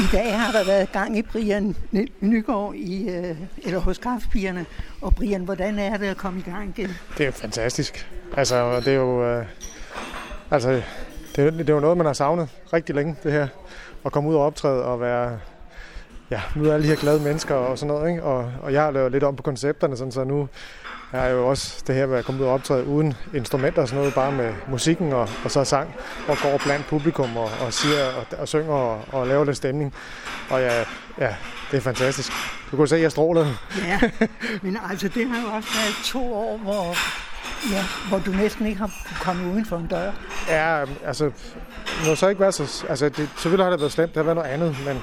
I dag har der været gang i Brian Nygaard i, øh, eller hos kraftpigerne. Og Brian, hvordan er det at komme i gang igen? Det er jo fantastisk. Altså, det er jo... Øh, altså, det, er, det er jo noget, man har savnet rigtig længe, det her. At komme ud og optræde og være... Ja, møde alle de her glade mennesker og sådan noget, ikke? Og, og jeg har lavet lidt om på koncepterne, sådan, så nu jeg er jo også det her med at komme ud og optræde uden instrumenter og sådan noget, bare med musikken og, og så sang, og går blandt publikum og, og siger og, og synger og, og laver lidt stemning. Og ja, ja, det er fantastisk. Du kan se, at jeg stråler. Ja, men altså det har jo også været to år, hvor, ja, hvor du næsten ikke har kommet uden for en dør. Ja, altså, det har så ikke været så... Altså, det, selvfølgelig har det været slemt, det har været noget andet, men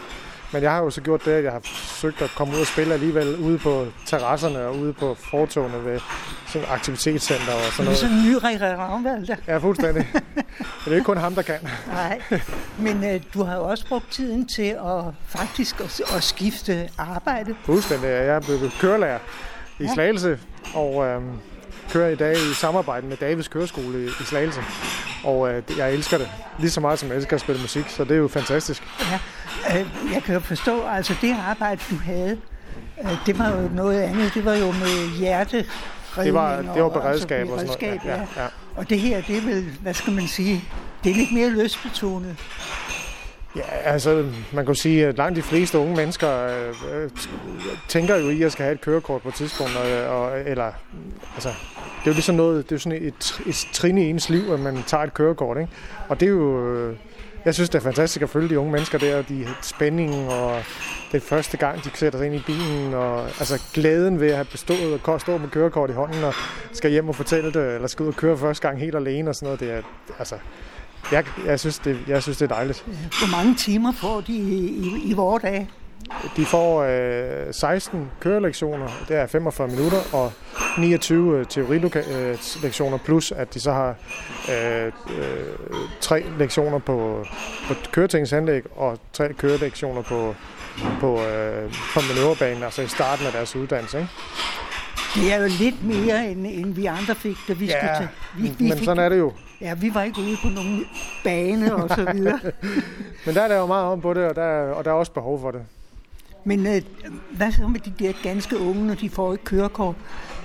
men jeg har jo så gjort det, at jeg har forsøgt at komme ud og spille alligevel ude på terrasserne og ude på fortogene ved sådan aktivitetscenter og sådan noget. Det er sådan en ny Ravnvald der. Ja, fuldstændig. Men det er ikke kun ham, der kan. Nej, men øh, du har jo også brugt tiden til at faktisk at, at skifte arbejde. Fuldstændig. Jeg er blevet kørelærer i ja. Slagelse, og øh, kører i dag i samarbejde med Davids Køreskole i Slagelse. Og øh, jeg elsker det lige så meget, som jeg elsker at spille musik, så det er jo fantastisk. Ja, øh, jeg kan jo forstå, altså det arbejde, du havde, øh, det var jo noget andet. Det var jo med hjerte det var, det var beredskab og, og sådan noget. Ja, ja. Ja. Og det her, det er vel, hvad skal man sige, det er lidt mere løsbetonet. Ja, altså man kan sige, at langt de fleste unge mennesker øh, tænker jo i at skal have et kørekort på et tidspunkt, og, og, eller altså, det er jo ligesom noget, det er sådan et, et trin i ens liv, at man tager et kørekort, ikke? Og det er jo, øh, jeg synes, det er fantastisk at følge de unge mennesker der, de spændingen, og det første gang, de sætter sig ind i bilen, og altså glæden ved at have bestået og stå med kørekort i hånden, og skal hjem og fortælle det, eller skal ud og køre første gang helt alene og sådan noget, det er, altså, jeg, jeg, synes, det, jeg synes, det er dejligt. Hvor mange timer får de i, i, i vores dag? De får øh, 16 kørelektioner, det er 45 minutter, og 29 øh, teorilektioner, plus at de så har øh, øh, tre lektioner på, på køretingsanlæg og tre kørelektioner på, på, øh, på manøvrebanen, altså i starten af deres uddannelse. Ikke? Det er jo lidt mere, end, end vi andre fik, da vi ja, skulle til. Vi, vi men fik, sådan er det jo. Ja, vi var ikke ude på nogen bane og så videre. men der er der jo meget om på det, og der, og der er også behov for det. Men øh, hvad så med de der ganske unge, når de får et kørekort?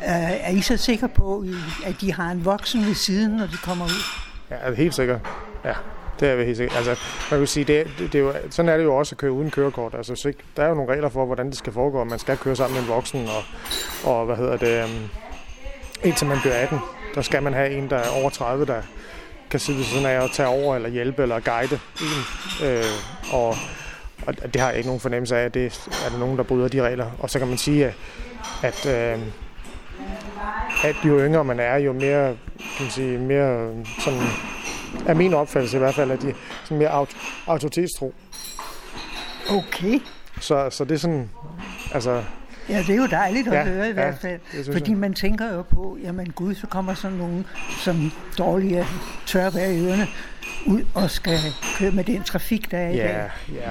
Øh, er I så sikre på, at de har en voksen ved siden, når de kommer ud? Ja, er helt sikkert. Ja, det er vi helt sikkert. Altså, man kan sige, det, det, det er jo, sådan er det jo også at køre uden kørekort. Altså, så, der er jo nogle regler for, hvordan det skal foregå. Man skal køre sammen med en voksen, og, og hvad hedder det, um, indtil man bliver 18. Der skal man have en, der er over 30, der kan sidde sådan af og tage over, eller hjælpe, eller guide en. Øh, og og det har jeg ikke nogen fornemmelse af, at det er der nogen, der bryder de regler. Og så kan man sige, at, øh, at jo yngre man er, jo mere, kan man sige, mere sådan, er min opfattelse i hvert fald, at de sådan mere aut- autoritetstro. Okay. Så, så det er sådan, altså... Ja, det er jo dejligt at ja, høre i hvert fald. Ja, fordi jeg. man tænker jo på, jamen gud, så kommer sådan nogen, som dårlige tør være i ørerne, ud og skal køre med den trafik, der er i ja, dag. Ja,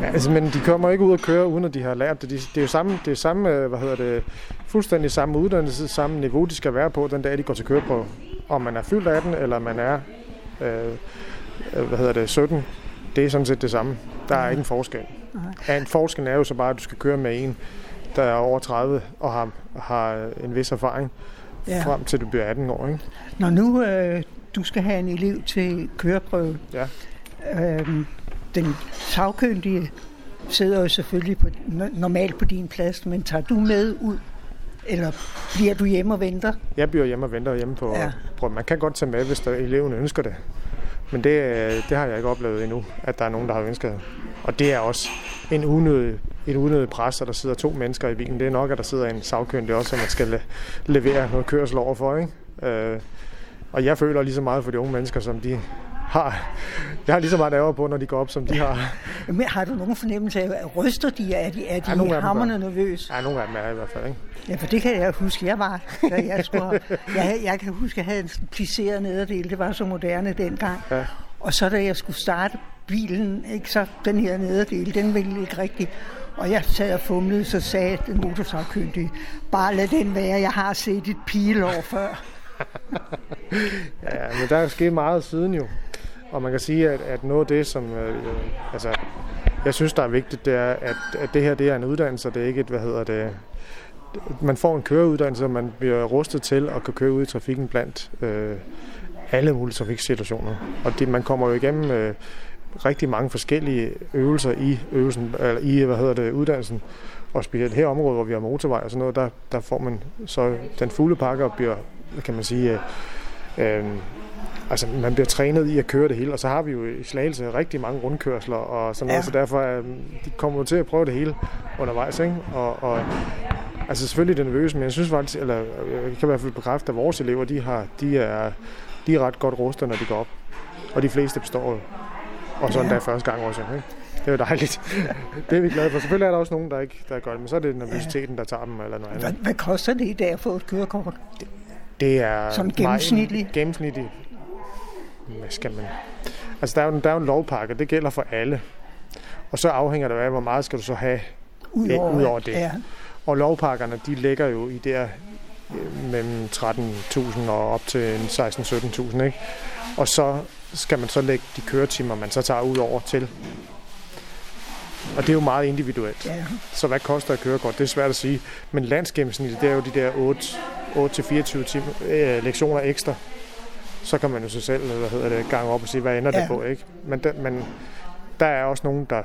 ja. Altså, men de kommer ikke ud og køre, uden at de har lært det. Det er jo samme, det er samme øh, hvad hedder det, fuldstændig samme uddannelse, samme niveau, de skal være på den dag, de går til køre på. Om man er fyldt af den, eller man er øh, øh hvad hedder det, 17. Det er sådan set det samme. Der er ja. ikke en forskel. Ja, en forskel er jo så bare, at du skal køre med en, der er over 30 og har, har en vis erfaring, ja. frem til du bliver 18 år. Ikke? Når nu øh, du skal have en elev til køreprøve. Ja. Øhm, den sagkyndige sidder jo selvfølgelig på, normalt på din plads, men tager du med ud? Eller bliver du hjemme og venter? Jeg bliver hjemme og venter hjemme på ja. Man kan godt tage med, hvis der, eleven ønsker det. Men det, det har jeg ikke oplevet endnu, at der er nogen, der har ønsket det. Og det er også en unødig, en unødig pres, at der sidder to mennesker i bilen. Det er nok, at der sidder en sagkyndig også, som man skal levere noget kørsel over for. Ikke? Øh, og jeg føler lige så meget for de unge mennesker, som de har. Jeg har lige så meget nerver på, når de går op, som de har. Men har du nogen fornemmelse af, ryster de? Er de, er de ja, hammerne nervøse? Ja, nogle af dem er i hvert fald, ikke? Ja, for det kan jeg huske, jeg var. Da jeg, skulle, jeg, jeg kan huske, at jeg havde en plisseret nederdel. Det var så moderne dengang. Ja. Og så da jeg skulle starte bilen, ikke, så den her nederdel, den ville ikke rigtig. Og jeg sad og fumlede, så sagde den motorsagkyndige, bare lad den være, jeg har set et pilår før. ja, men der er sket meget siden jo. Og man kan sige, at, at noget af det, som... Øh, øh, altså, jeg synes, der er vigtigt, det er, at, at det her det er en uddannelse, og det er ikke et, hvad hedder det, man får en køreuddannelse, og man bliver rustet til at kunne køre ud i trafikken blandt øh, alle mulige trafiksituationer. Og det, man kommer jo igennem øh, rigtig mange forskellige øvelser i øvelsen, eller i hvad hedder det, uddannelsen. Og specielt her område, hvor vi har motorvej og sådan noget, der, der får man så den fulde pakke og bliver, kan man sige, øh, øh, altså man bliver trænet i at køre det hele, og så har vi jo i Slagelse rigtig mange rundkørsler og sådan noget, ja. så derfor øh, de kommer til at prøve det hele undervejs, ikke? Og, og altså selvfølgelig er det nervøse, men jeg synes faktisk, eller jeg kan i hvert fald bekræfte, at vores elever, de, har, de, er, de er ret godt rustet, når de går op. Og de fleste består jo. Og sådan ja. der første gang også, ikke? Det er jo dejligt. det er vi glade for. Selvfølgelig er der også nogen, der ikke der gør det, men så er det nervøsiteten, der tager dem eller noget andet. Hvad, hvad koster det i dag at få et kørekort? Det, det er... Sådan gennemsnitligt? Gennemsnitligt. Hvad skal man... Altså, der er, jo, der er jo en lovpakke, det gælder for alle. Og så afhænger det af, hvor meget skal du så have Udover, ud over det. Ja. Og lovpakkerne, de ligger jo i der øh, mellem 13.000 og op til 16-17.000, ikke? Og så skal man så lægge de køretimer, man så tager ud over til. Og det er jo meget individuelt. Ja. Så hvad koster et kørekort? Det er svært at sige. Men landsgennemsnittet, det er jo de der 8-24 timer, øh, lektioner ekstra. Så kan man jo så selv hvad hedder det, gange op og sige, hvad ender ja. det på, ikke? Men, der, men der er også nogen, der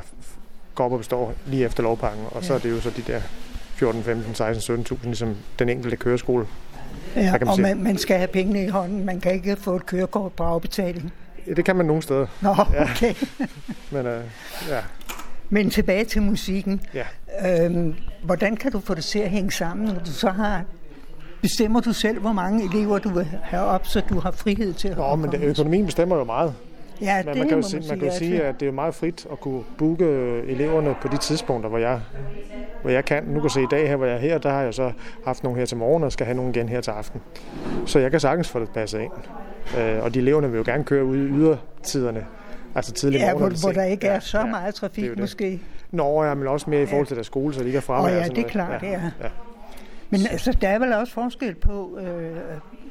går op og består lige efter lovpakken, og så ja. er det jo så de der 14, 15, 16, 17.000, ligesom den enkelte køreskole. Ja, man og man, man skal have pengene i hånden. Man kan ikke få et kørekort på afbetaling. Ja, det kan man nogle steder. Nå, okay. Ja. Men øh, ja. Men tilbage til musikken. Ja. Øhm, hvordan kan du få det til at hænge sammen, når du så har Bestemmer du selv, hvor mange elever du vil have op, så du har frihed til at Nå, men det, økonomien bestemmer jo meget. Ja, men det man kan jo, må sige, man man kan jo sige, at det er meget frit at kunne booke eleverne på de tidspunkter, hvor jeg, hvor jeg kan. Nu kan se i dag her, hvor jeg er her, der har jeg så haft nogle her til morgen, og skal have nogle igen her til aften. Så jeg kan sagtens få det passet ind. Øh, og de eleverne vil jo gerne køre ud i ydertiderne. Altså tidlig ja, morgen. hvor, hvor der ikke er så ja, meget trafik det måske. Nå, ja, men også mere i forhold til deres skole, så de ikke er fremme. Åh ja, det er klart, ja. ja. ja. Men altså, der er vel også forskel på, øh,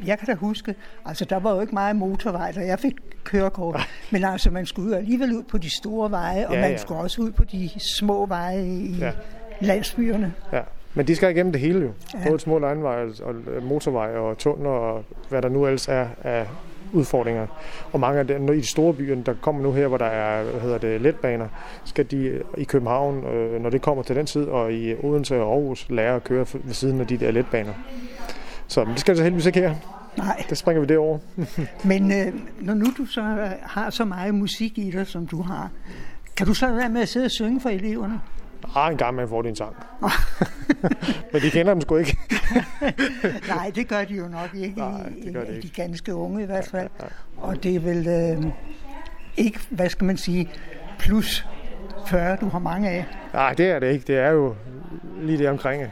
jeg kan da huske, altså der var jo ikke meget motorvej, da jeg fik kørekort, men altså man skulle jo alligevel ud på de store veje, og Ja, man ja. skulle også ud på de små veje i Ja. landsbyerne. Ja. Men de skal igennem det hele jo. Ja. Både små landveje og motorveje og tunneler og hvad der nu ellers er af udfordringer. Og mange af dem i de store byer, der kommer nu her, hvor der er hvad hedder det, letbaner, skal de øh, i København, øh, når det kommer til den tid, og i Odense og Aarhus, lære at køre ved siden af de der letbaner. Så det skal så heldigvis ikke her. Nej, Det springer vi det over. men øh, når nu du så øh, har så meget musik i dig, som du har, kan du så være med at sidde og synge for eleverne? Ah, en gang med får din sang. Men de kender dem sgu ikke. Nej, det gør de jo nok ikke, Nej, det gør de ikke. de ganske unge i hvert fald. ja. Og det er vel øh, ikke, hvad skal man sige, plus 40, du har mange af. Nej, det er det ikke. Det er jo lige det omkring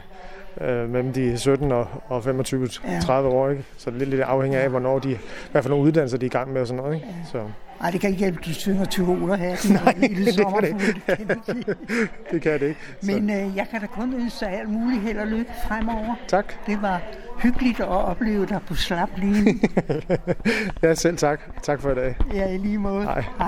øh, mellem de 17 og, og 25 Ja. 30 år. Ikke? Så det er lidt, lidt afhængig af, hvornår de, hvad for nogle uddannelser de er i gang med og sådan noget. Ikke? Så Nej, det kan ikke hjælpe, du synger Tyroler her. Nej, det kan det kan det ikke. det kan det ikke. Så, Men øh, jeg kan da kun ønske dig alt muligt held og lykke fremover. tak. Det var hyggeligt at opleve dig på slap lige. Ja, selv tak. Tak for i dag. Ja, i lige måde. Hej.